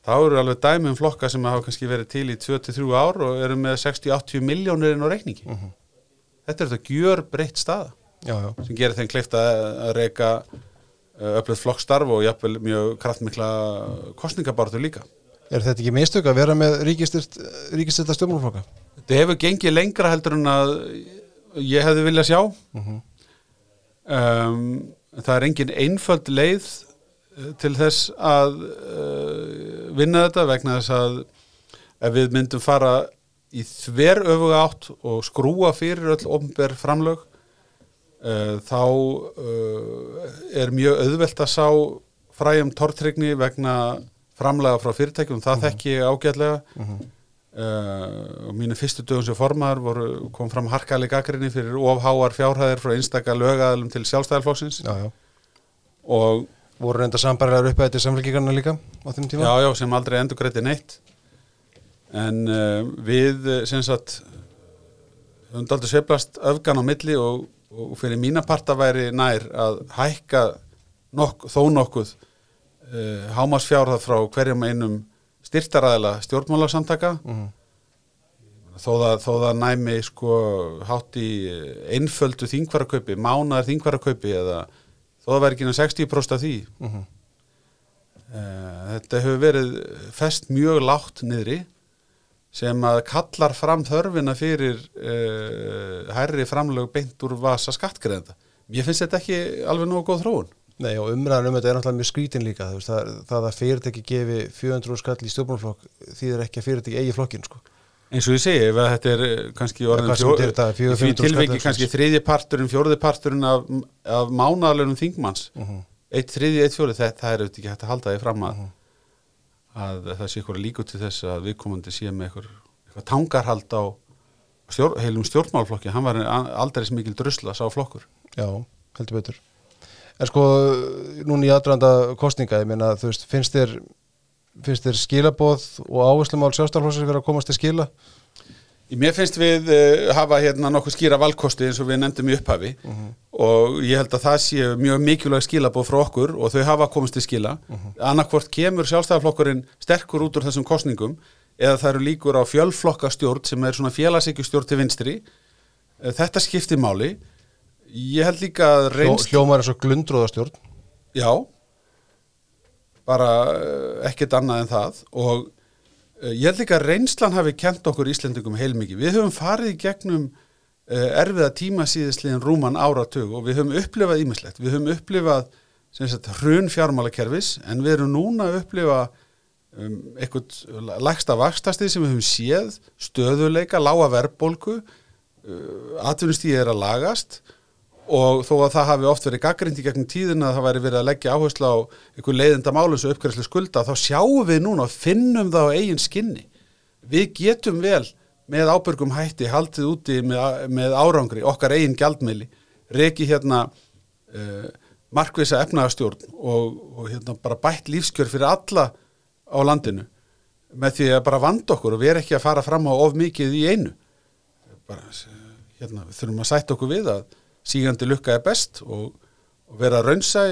þá eru alveg dæmi um flokka sem hafa kannski verið til í 23 ár og eru með 60-80 miljónir inn á reikningi þetta er þetta gjör breytt staða já, já. sem gerir þeim kleift að, reyka öflöð flokkstarf og jafnvel mjög kraftmikla kostningabartu líka. Er þetta ekki mistök að vera með ríkistyrta stjórnmálflokka þetta hefur gengið lengra heldur en að ég hefði viljað sjá. Um, það er engin einföld leið eh, til þess að uh, vinna þetta vegna þess að ef við myndum fara í þver öfuga átt og skrúa fyrir öll ofnber framlög uh, þá uh, er mjög auðvelt að sá fræjum tortrygni vegna framlega frá fyrirtækjum, það þekki ég ágætlega uh, og mínu fyrstu dögum sem formar voru, kom fram harkali gaggrinni fyrir ofháar fjárhæðir frá einstaka lögaðalum til já. og voru reynda sambarilegar upp að þetta samfélgíkarna líka á þeim tíma? Já, já, sem aldrei endur greiði neitt. En uh, við uh, sem sagt höfum aldrei sveiflast öfgan á milli og, og fyrir mína parta væri nær að hækka nokk, þó nokkuð uh, hámasfjárðað frá hverjum einum styrtaræðila stjórnmálarsamtaka Mhm. þó, það, þó það næmi sko hátt í einföldu þingvarakaupi, mánaðar þingvarakaupi eða þó það væri ekki innan 60% af því Mhm. Eh, Þetta hefur verið fest mjög lágt niðri sem að kallar fram þörfina fyrir uh, hærri framlög beint úr vasa skattgreðenda. Mér finnst þetta ekki alveg nógu góð þróun. Nei og umræðan um þetta er náttúrulega mjög skrítin líka veist, það, það að fyrirtæki gefi 400 skall í stjórnmálflokk þýðir ekki að fyrirtæki eigi flokkin sko. Eins og ég segi, ef að þetta er eh, kannski orðin þetta þetta, í því 400 tilviki kannski þriðji parturinn, fjórði parturinn af, af mánaðalunum þingmanns, Mhm. eitt þriði, eitt fjóri, það er auðvitað ekki hægt að halda því fram að, að það sé ykkur líku til þess að viðkomandi sé með ykkur, ykkur tangarhald á stjór, heilum stjórnmálflokki hann var aldrei sem mikil drusla sá flokkur. Já, heldur betur En sko, núna í aðdraðanda kostninga, ég meina, þú veist, finnst þér finnst þér skilaboð og áherslumál sjálfstaflósins verið að komast til skila? Mér finnst við uh, hafa hérna nokkuð skýra valkosti eins og við nefndum í upphafi uh -huh. og ég held að það sé mjög mikilvæg skilabóð frá okkur og þau hafa komist til skila. Uh -huh. Annarkvort kemur sjálfstæðarflokkurinn sterkur út úr þessum kostningum eða það eru líkur á fjölflokkastjórn sem er svona félagsíkjustjórn til vinstri. Þetta skiptir máli. Ég held líka að reynst... Hljó, hljómar er svo glundróðastjórn. Já, bara ekkert annað en það og Eh, ég held líka að reynslan hafi kent okkur Íslendingum heilmikið. Við höfum farið í gegnum uh, erfiða tíma síðisliðin rúman áratug og við höfum upplifað ímislegt. Við höfum upplifað hrun fjármálakerfis en við erum núna að upplifa um, eitthvað lægsta vakstastið sem við höfum séð, stöðuleika, lága verðbólku, uh, atvinnustíði er að lagast og og þó að það hafi oft verið gaggrindi gegnum tíðina að það væri verið að leggja áherslu á einhver leiðenda málum sem uppgræslu skulda þá sjáum við núna og finnum það á eigin skinni. Við getum vel með ábyrgum hætti haldið úti með, með árangri okkar eigin gjaldmiðli reki hérna uh, markvisa efnagastjórn og, og hérna bara bætt lífskjör fyrir alla á landinu með því að bara vanda okkur og við erum ekki að fara fram á of mikið í einu. Bara hérna þurfum að sætta okkur við að sígandi lukka er best og, og vera raunsa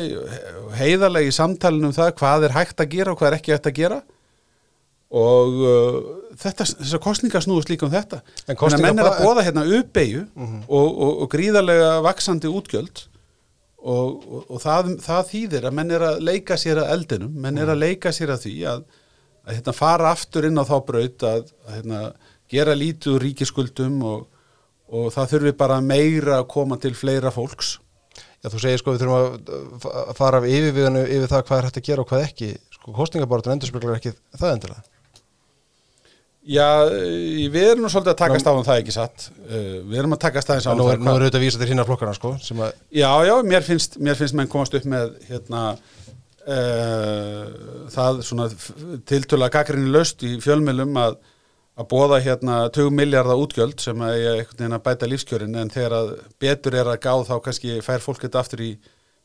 heiðarlega í samtalinu um það hvað er hægt að gera og hvað er ekki hægt að gera og uh, þetta, þessar kostningar snúðust líka um þetta en menn er að bóða hérna uppeyju uh mhm. -huh. og, og, og gríðarlega vaksandi útgjöld og það, það þýðir að menn er að leika sér að eldinum, menn er að mhm. leika sér að því að, að hérna, fara aftur inn á þá braut að, að hérna, gera lítið ríkiskuldum og og það þurfi bara meira að koma til fleira fólks. Já, þú segir sko við þurfum að fara af yfirviðinu yfir það hvað er hægt að gera og hvað ekki. Sko kostningaborðun endurspeglar ekki það endilega. Já, við erum nú svolítið að takast á um það ekki satt? Uh, við erum að takast aðeins á um það Nú er auðvitað að vísa til hínar flokkana sko Já, já, mér finnst, mér finnst menn komast upp með hérna uh, það svona tiltöla gaggrinni löst í fjölmjölum að að bóða hérna 20 miljardar útgjöld sem að ég einhvern veginn að bæta lífskjörin en þegar að betur er að gáð þá kannski fær fólk þetta aftur í,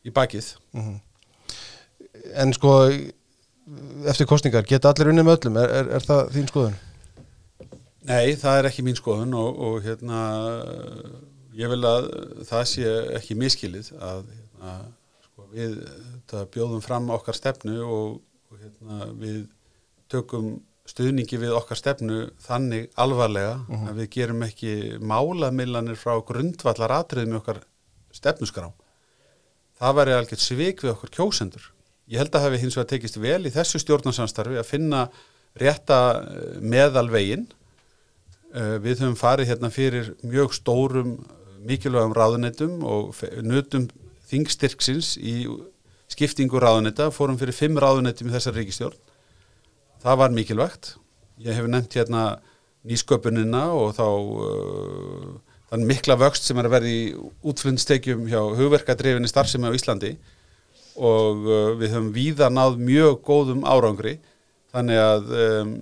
í bakið mm -hmm. En sko eftir kostningar, geta allir unni með öllum er, er, er það þín skoðun? Nei, það er ekki mín skoðun og, og hérna ég vil að það sé ekki miskilið að hérna, sko, við bjóðum fram okkar stefnu og, og hérna, við tökum stuðningi við okkar stefnu þannig alvarlega uh -huh. að við gerum ekki málamillanir frá grundvallar atriðum í okkar stefnusgrá. Það væri alveg svik við okkur kjósendur. Ég held að hafi hins vegar tekist vel í þessu stjórnarsamstarfi að finna rétta eh, meðalvegin. Eh, við höfum farið hérna fyrir mjög stórum mikilvægum ráðunetum og nutum þingstyrksins í skiptingu ráðuneta, fórum fyrir fimm ráðunetum í þessar ríkistjórn það var mikilvægt. Ég hef nefnt hérna nýsköpunina og þá uh, þann mikla vöxt sem er að verði útflunnstekjum hjá hugverkadrifinni starfsemi á Íslandi. Og uh, við höfum víða náð mjög góðum árangri. Þannig að, um,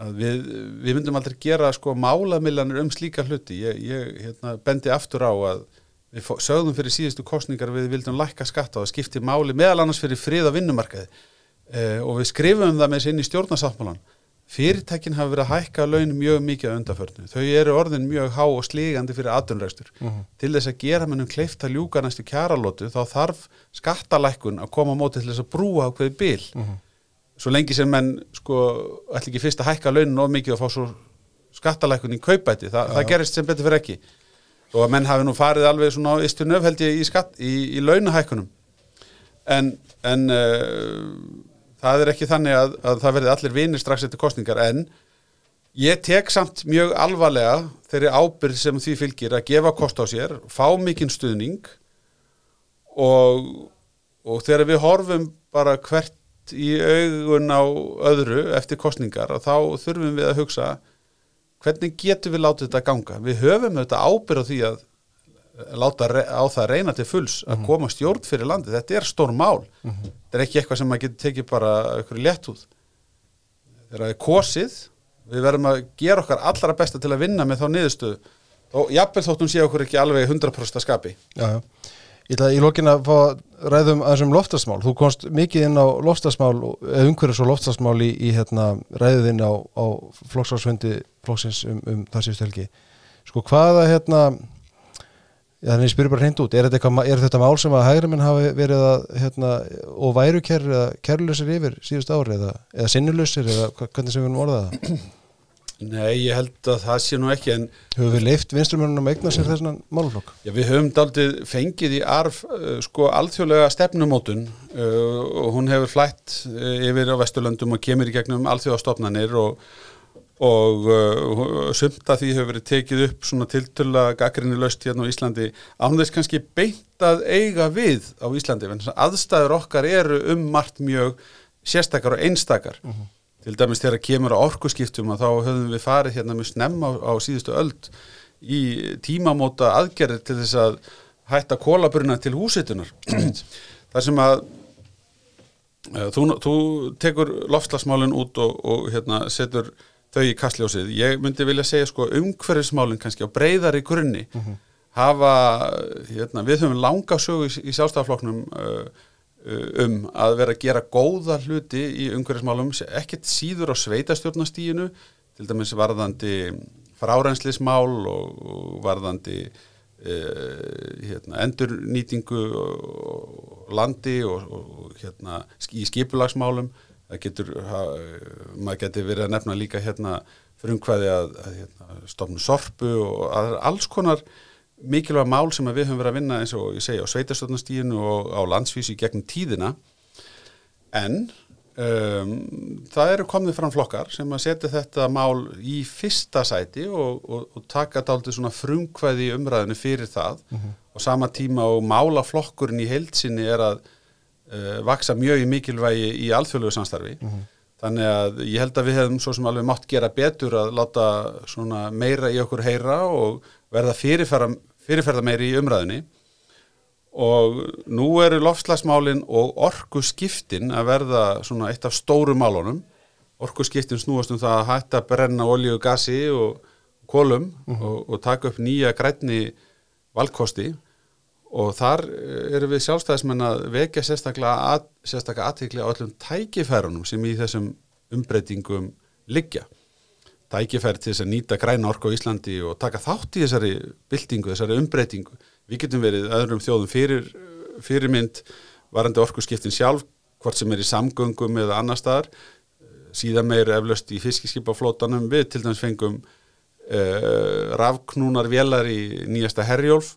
að við, við myndum aldrei gera sko málamillanir um slíka hluti. Ég, ég hérna, bendi aftur á að við sögðum fyrir síðustu kostningar við vildum lækka skatta og það skipti máli meðal annars fyrir frið á vinnumarkaði eh, og við skrifum það með sinni stjórnarsáttmálan fyrirtækin hafa verið að hækka laun mjög mikið á undarförnu, þau eru orðin mjög há og slígandi fyrir aðunrækstur uh mhm. -huh. til þess að gera mennum kleift að ljúka næstu kjaralótu þá þarf skattalækkun að koma á móti til þess að brúa á hverju bil uh mhm. -huh. svo lengi sem menn sko ætla ekki fyrst að hækka launin of mikið og fá svo skattalækkun í kaupæti, Þa, ja. það gerist sem betur fyrir ekki og að menn hafi nú farið alveg svona á istu nöfheldi í, í, í launahækkunum en, en uh, það er ekki þannig að, að það verði allir vinir strax eftir kostningar en ég tek samt mjög alvarlega þeirri ábyrð sem því fylgir að gefa kost á sér, fá mikinn stuðning og, og þegar við horfum bara hvert í augun á öðru eftir kostningar og þá þurfum við að hugsa hvernig getum við látið þetta ganga? Við höfum auðvitað ábyrð á því að láta á það reyna til fulls að koma stjórn fyrir landi, þetta er stór mál. Þetta er ekki eitthvað sem maður getur tekið bara ykkur léttúð. Þegar það er kosið við verðum að gera okkar allra besta til að vinna með þá niðurstöðu. Og jafnvel þótt hún sé okkur ekki alveg 100% að skapi. Já. Ég ætla í lokin að fá ræðum aðeins um loftasmál. Þú komst mikið inn á loftasmál, umhverjus og loftasmál í, í hérna, ræðin á, á flokksvarsfundi flokksins um, um það síðust helgi. Sko hvaða hérna, þannig ég spyrir bara hreint út, er þetta, eitthvað, er þetta mál sem að hægri minn hafi verið að, hérna, og væru kær eða kærlusir yfir síðust ári eða, eða sinnulusir eða hvernig sem við erum orðað það? Nei, ég held að það sé nú ekki en Höfum við leift vinstrumörnum að eigna sér þessan málflokk? Já, við höfum daldið fengið í arf uh, sko alþjóðlega stefnumótun uh, og hún hefur flætt uh, yfir á Vesturlöndum og kemur í gegnum alþjóðastofnanir og, og uh, sumt að því hefur verið tekið upp svona tiltöla gaggrinni löst hérna á Íslandi. Án þess kannski beint að eiga við á Íslandi, en aðstæður okkar eru um margt mjög sérstakar og einstakar. Til dæmis þegar kemur á orkuskiptum að þá höfum við farið hérna mjög snemma á, á síðustu öld í tímamóta aðgerðir til þess að hætta kólaburina til húsitunar þar sem að uh, þú, þú tekur lofslagsmálin út og, og hérna, setur þau í kastljósið. Ég myndi vilja segja sko umhverfismálin kannski á breyðari grunni hafa, hérna, við höfum langa sögu í, í sjálfstæðafloknum uh, um að vera að gera góða hluti í umhverfismálum ekkert síður á sveitastjórnastíginu til dæmis varðandi frárenslismál og, og varðandi uh, hérna, endurnýtingu og landi og, og hérna, í skipulagsmálum það getur ha, maður getur verið að nefna líka hérna frumkvæði að, að hérna, stofnu sorpu og að, alls konar mikilvæg mál sem við höfum verið að vinna eins og ég segi á sveitarstofnastíðinu og á landsvísu í gegnum tíðina. En um, það eru komið fram flokkar sem að setja þetta mál í fyrsta sæti og, og, og taka dálítið svona frumkvæði umræðinu fyrir það. Og sama tíma og málaflokkurinn í heilsinni er að uh, vaksa mjög í mikilvægi í alþjóðlegu samstarfi. Þannig að ég held að við hefum svo sem alveg mátt gera betur að láta svona meira í okkur heyra og verða fyrirferða, meiri í umræðinni og nú eru lofslagsmálin og orkuskiptin að verða svona eitt af stóru málunum. Orkuskiptin snúast um það að hætta að brenna olíu, gasi og kolum og, og taka upp nýja grænni valkosti og þar eh, erum við sjálfstæðismenn að vekja sérstaklega, að, aðtikli á öllum tækifærunum sem í þessum umbreytingum liggja. Tækifæri til þess að nýta græna orku á Íslandi og taka þátt í þessari byltingu, þessari umbreytingu. Við getum verið öðrum þjóðum fyrir, fyrirmynd varandi orkuskiptin sjálf, hvort sem er í samgöngum eða annar staðar, síðan meir eflaust í fiskiskipaflótanum, við til dæmis fengum uh, rafknúnar vélar í nýjasta herjólf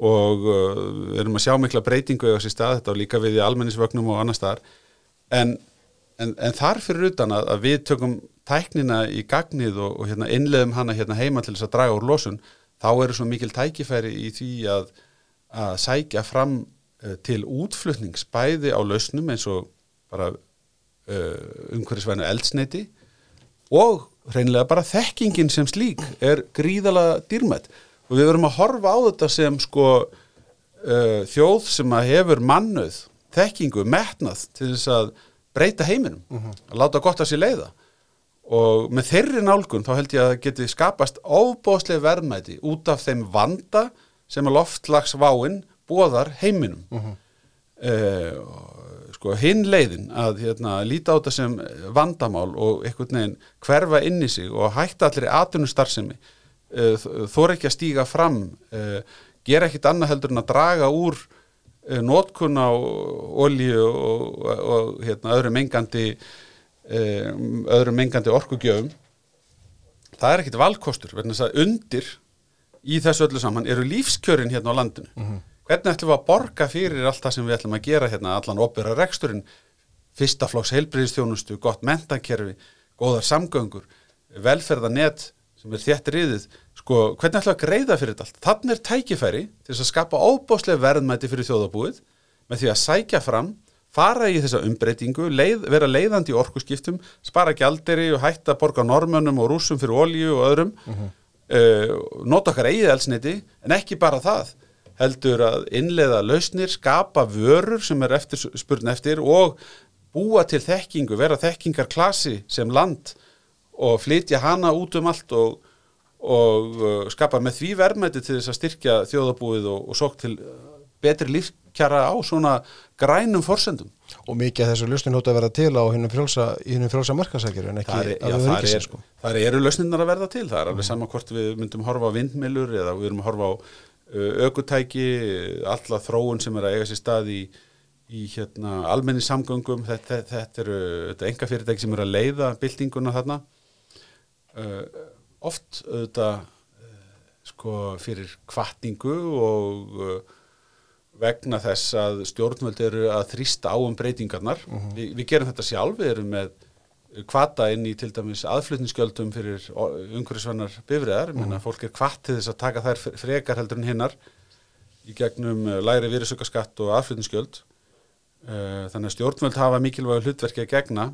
og uh, við erum að sjá mikla breytingu eða sér stað, þetta var líka við í almennisvögnum og annar staðar, en, en, en þar fyrir utan að, að við tökum tæknina í gagnið og, og hérna, innleðum hana hérna heima til þess að draga úr losun, þá eru svo mikil tækifæri í því að, að sækja fram uh, til útflutnings bæði á lausnum eins og bara uh, umhverfisvænu eldsneiti og reynilega bara þekkingin sem slík er gríðala dýrmætt og við verum að horfa á þetta sem sko uh, þjóð sem að hefur mannuð þekkingu, metnað til þess að breyta heiminum, að láta gott að sér leiða. Og með þeirri nálgun þá held ég að geti skapast óbóðslega verðmæti út af þeim vanda sem að loftlagsváin bóðar heiminum. Uh, sko hinn leiðin að hérna, líta á þetta sem vandamál og einhvern veginn hverfa inn í sig og hætta allir atvinnustarfsemi uh, þóra ekki að stíga fram uh, gera ekkit annað heldur en að draga úr uh, notkun á olíu og, og, og hérna, öðrum mengandi um, öðrum mengandi orkugjöfum. Það er ekkit valkostur vegna þess að undir í þessu öllu saman eru lífskjörin hérna á landinu. Hvernig ætlum við að borga fyrir allt það sem við ætlum að gera hérna allan opera reksturinn? Fyrsta flokks heilbriðistjónustu, gott mentakerfi góðar samgöngur, velferðanet sem er þétt riðið sko, hvernig við að greiða fyrir þetta allt? Þannig er tækifæri til þess að skapa óbáslega verðmæti fyrir þjóðabúið með því að sækja fram fara í þessa umbreytingu, leið, vera leiðandi í orkuskiptum, spara gjalderi og hætta að borga normönnum og rúsum fyrir olju og öðrum uh, nota okkar eigið eldsneiti en ekki bara það heldur að innleiða lausnir, skapa vörur sem er eftir spurn eftir og búa til þekkingu, vera þekkingarklasi sem land og flytja hana út um allt og, og uh, skapa með því verðmæti til þess að styrkja þjóðabúið og, og sók til uh, betri lífkjara á svona grænum forsendum. og mikið af þessu lausnin hótt að vera til á hinnum frjálsa, frjálsa markasækjur en ekki er, af það ríkisins, er, sko. það eru lausninnar að verða til, það er alveg sama hvort við myndum horfa á vindmilur eða við erum að horfa á uh, ökutæki, alla þróun sem er að eiga sér stað í, í hérna, almenni samgöngum, þetta, þetta eru þetta enga fyrirtæki sem eru að leiða byltinguna þarna. Uh, oft auðvitað uh, sko fyrir kvartningu og uh, vegna þess að stjórnvöld eru að þrýsta á um breytingarnar. Vi, við gerum þetta sjálf, við erum með kvata inn í til dæmis aðflutningsgjöldum fyrir umhverfisvannar bifriðar, mm. fólk er kvart til þess að taka þær fre- frekar heldur en hinnar í gegnum eh, lægri virðisaukaskatt og aðflutningsgjöld. Eh, þannig að stjórnvöld hafa mikilvæg hlutverki að gegna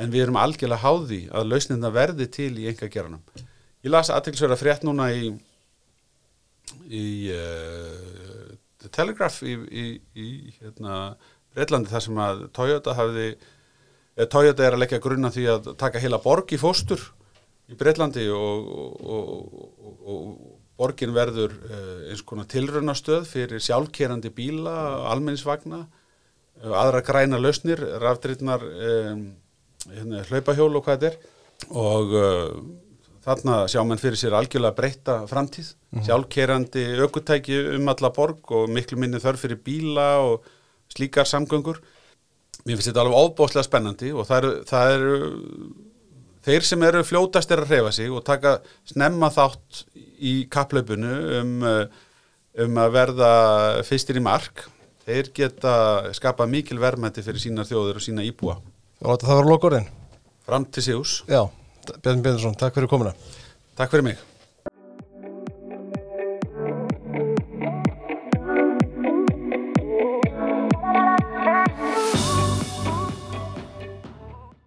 en við erum algjörlega háði að lausninna verði til í enga geranum. Ég las aðtilsverða frétt núna í í uh, Telegraph í, í, í hérna, Breitlandi þar sem að Toyota hafði eh, Toyota er að leggja grunna því að taka heila borg í fóstur í Breitlandi og, og, og, og borgin verður uh, eins konar tilraunastöð fyrir sjálfkerandi bíla, almennisvagna uh, aðra græna lausnir, rafdritnar um, hérna, hlaupahjól og hvað þetta er. Og uh, þarna sjá menn fyrir sér algjörlega breytta framtíð, sjálfkerandi ökutæki um alla borg og miklu minni þörf fyrir bíla og slíkar samgöngur. Mér finnst þetta alveg ofbóðslega spennandi og það eru, það eru þeir sem eru fljótast er að hreyfa sig og taka snemma þátt í kapplaupinu um, uh, um að verða fyrstir í mark þeir geta skapað mikil verðmætti fyrir sínar þjóðir og sína íbúa og það var lokorðin fram til síðus. já, Björn Björnsson, takk fyrir komuna Takk fyrir mig.